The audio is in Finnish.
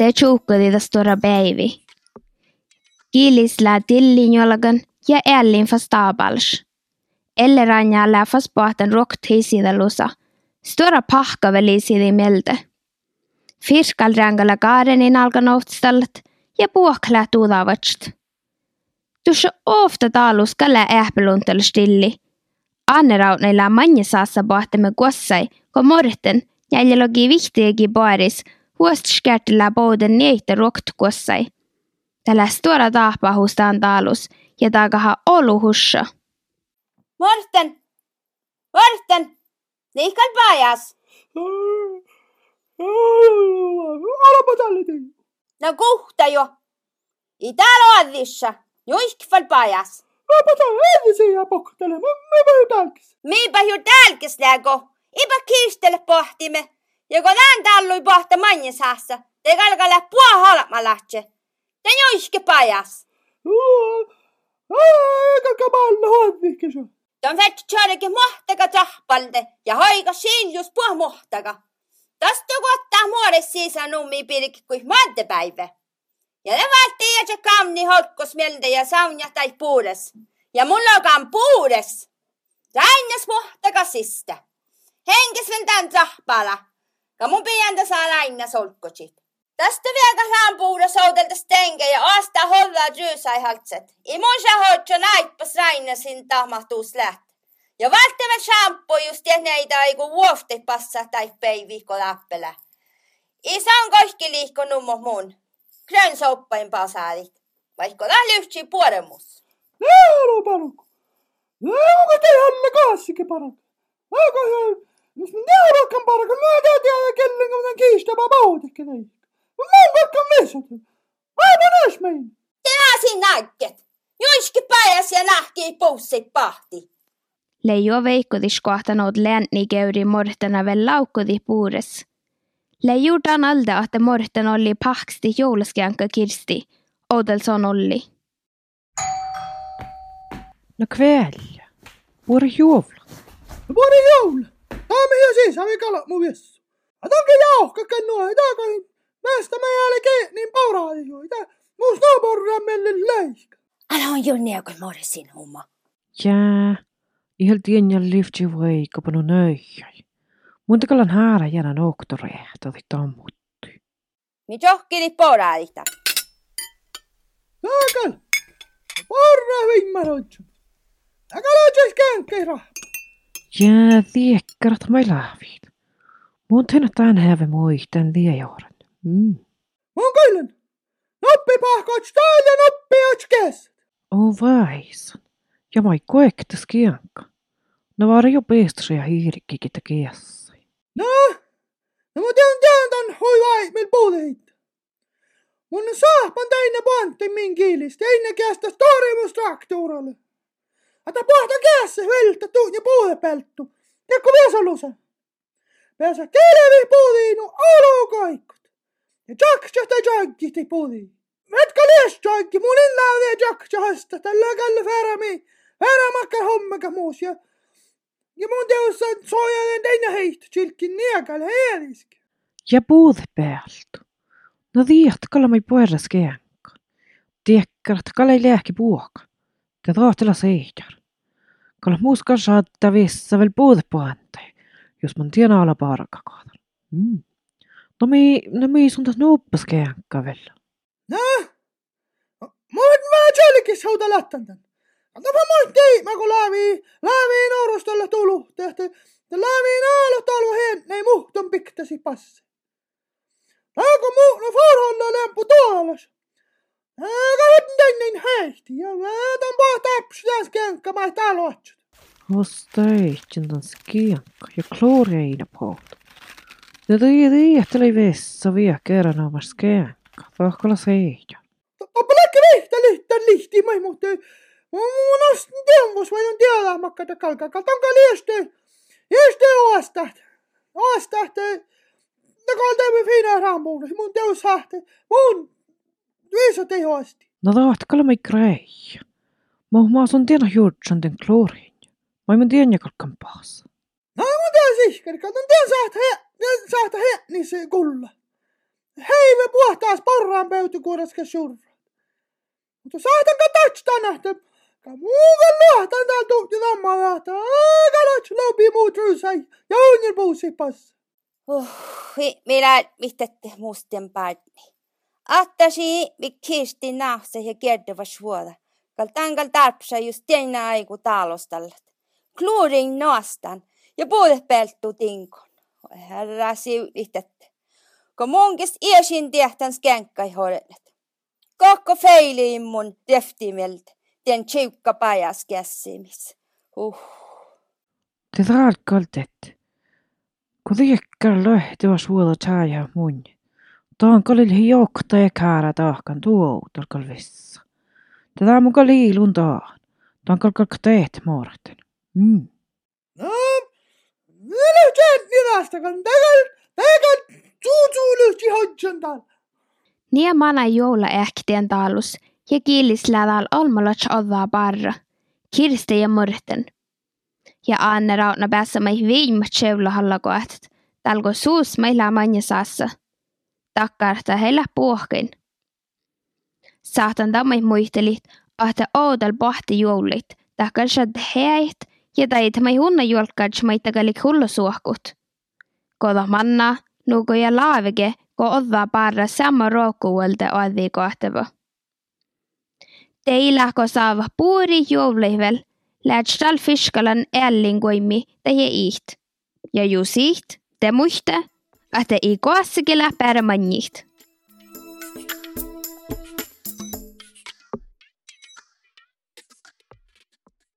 Te tjukkudi stora päivi. Kiilis lää tillin jolgan ja ellin fast stabals. Elle ranja lää fast pohten rokt hisida lusa. Stora pahka veli sidi. Fiskal rangala gaarenin alkan ohtstallat ja puoklää tuudavatst. Tuossa ofta taluskalla ähpeluntel stilli. Annerautneilla manja saassa pohtemme kuossai, kun morten jäljellä vihtiäkin baaris huostskertillä bouden niitä rokt kuossai. Tällä stora tahpahustaan talus ja takaha oluhussa. Morten! Morten! Liikal pajas! Alapa tälle. No kuhta jo! Itä loodissa! Juiskfal pajas! Alapa tälle edisi ja poktele. Mä mä tälkis. Miipä ju tälkis lägo! Ipä kiistele pohtimme. ja kun näen tallui pohta manjasassa, te kalkale puo olema lähtse. Te nuiske pajas. Kalka panna hoidmikkisu. Ta on vetsi tjärgi mohtaga tahpalde ja haiga sinjus puo mohtaga. Tästä kohtaa muodessa sisään ummi pirkki kuin maantepäivä. Ja ne vaatii se kamni hotkos mieltä ja saunja tai puudes. Ja mulla on puudes. Tännes mohtaga siste. Henkes ventään tahpala. Ka mun pientä saa laina solkkotsit. Tästä vielä saan puuda soutelta stenge ja asta hollaa ryysai haltset. I mun sä hoitso naippas rainasin tahmahtuus läht. Ja välttämättä shampoo just tehneitä ei kun vuofte passa tai päiviikko läppelä. Isä on kaikki liikko nummo mun. Grön soppain pasaarit. Vaikka tää lyhtsi puolemus. Neuro parukku. Neuro te halle kaassikin parukku. Aika hyvä. Mä neurokan parukku, mä en tiedä kellen kun mä kiistämään pautikki teitä. Mä oon vaikka mesut. Aivan ees mein. Teäsi näkket. Juiski pääs ja nähkii poussit pahti. Leijo veikkodis kohtanut länni keuri mortena vel laukkodi puures. Leijudan alde, että morten oli pahksti jouluskjanka kirsti. Odelson olli. No kväll. Vår juhla. Vuori joul. Ja siis, avi kala mu vessu. Aga onkin jauhka kennoa, ei taakaan. Näistä me jälkeen niin pauraa ei joo. Itä muus naaporra meille läiska. Älä on jo neukon morsin humma. Ja, ihan tienjä lyfti voi kapanu nöijäi. Mun takalan haara jänä noktorehta tai tammutti. Mi johkini poraita. Taakal. Porra vimmaroitsu. Takala tjes känkkeira. Ja, tiekkarat mai laavit. Mun tänä tän häve muistan liejoran. Mm. Mun kailen. Noppi pahkots täällä noppi ots O vaisan. Ja mai koektas kianka. No var jo pestra ja hiirikkikin kiessä. No, no mä tean tean tän hoi vai meil puudeid. Mun saapan täinne pantti min kiilistä, teine kästä storimus traktorille. Ata pohta kässä vältä tuun ja puude pelttu. Tekko vesaluse. Pääsä televi puudiinu alo kaikkut. Ja jaksa ta jankiti puudi. Mätkä lies jankki, mun illa on jaksa hasta. Tällä kalle färami. Färamakka hommaga muus ja ja mun teossa soja teine heist, silkin niekal heerisk. Ja puude päältä. No tiedät, kalla mai pueras kianka. Tiekkarat, kalla ei lääki puoka. Te tohtela seidjar. Kalmuska saattaa vissa väl puhuta puhantai, jos mun tiena olla paaraka kohdalla. Mm. No mi, no mi sun taas nuuppas kehankka veel. Noh, muud ma tjollikis hauda lähtän tän. No ma muud tei, ma kun laavi, laavi noorustolle tulu tehty. Laavi naalo tolu hen, nei muhton piktasi passi. Aga muut, no farholla lämpu tuolas. Aga hütten tänne hästi ja mä tämän pohtaa täpsä kehankka, mä ei täällä otsu. Taloatsut. Hosta ehtsin tans kianka ja kloreina pohta. Ja tii tiihteli vessa vielä kerran omas kianka. Pohkala seidjar. Toppa läkki lihtä lihtä lihti, mä mutta mun on tienvus, vai on tiedä makkata kalkaa. Katonka lieste, lieste oastat. Oastat, no kaltamme fina rambuudus, mun teus sahte, mun viisa tehoasti. No taht kalla mai grei. Mä mä sun tiena juurtsan den klorein. Mä mun tienä kalkan paas. No mun teus ihkari, katon tien sahte he, sahte he, niin se kulla. Heive puhtaas parhaan pöytäkuoraskä surra. Mutta saatan ka tatsta nähtä. Ka muugan luohtan täällä tuhti tammaa lähtää. Aika lots lopi muut ryysai. Ja unir puusi passa. Uh, minä mitätte musten päältä. Attasi vi kirsti nahse ja kertova suoda. Kal tangal tarpsa just teina aiku talostallat. Kluurin noastan ja puolet pelttu tinkon. Herra siulitette. Kun munkis iesin tehtäns känkkai hoidet. Kokko feili mun deftimeltä. Den tjukka pajas kässimis. Uh. Te tarkaltet. Kun tiekkär löhti var suoda taaja mun. Tuon kalil hi jokta ja käära tahkan tuoutal kalvissa. Tätä mun kalilun taan. Tuon kalkal teet morten. Mm. No, minä tjent nidastakan. Tägal, tägal, suusuulusti hodjan täällä. Nie mana joula ähtien taalus ja kiilislädal olmalots oddaa barra. Kirste ja murten. Ja Anne rauna päässä mai viimat seula hallakoet. Talgo suus meillä manja saassa. Takkarta heillä puohkin. Saatan tamai muistelit, että oodal pohti joulit. Takkar shad heait ja tait mai hunna tagalik hullu suohkut. Koda manna, nuko ja laavike, ko oddaa barra sama ruokkuulta oddi kohtava. Teillä ko saava puuri joulihvel, lähtstal fiskalan ällingoimi tehe iht. Ja ju siht, te muiste, että i koassikilla pärmänniht.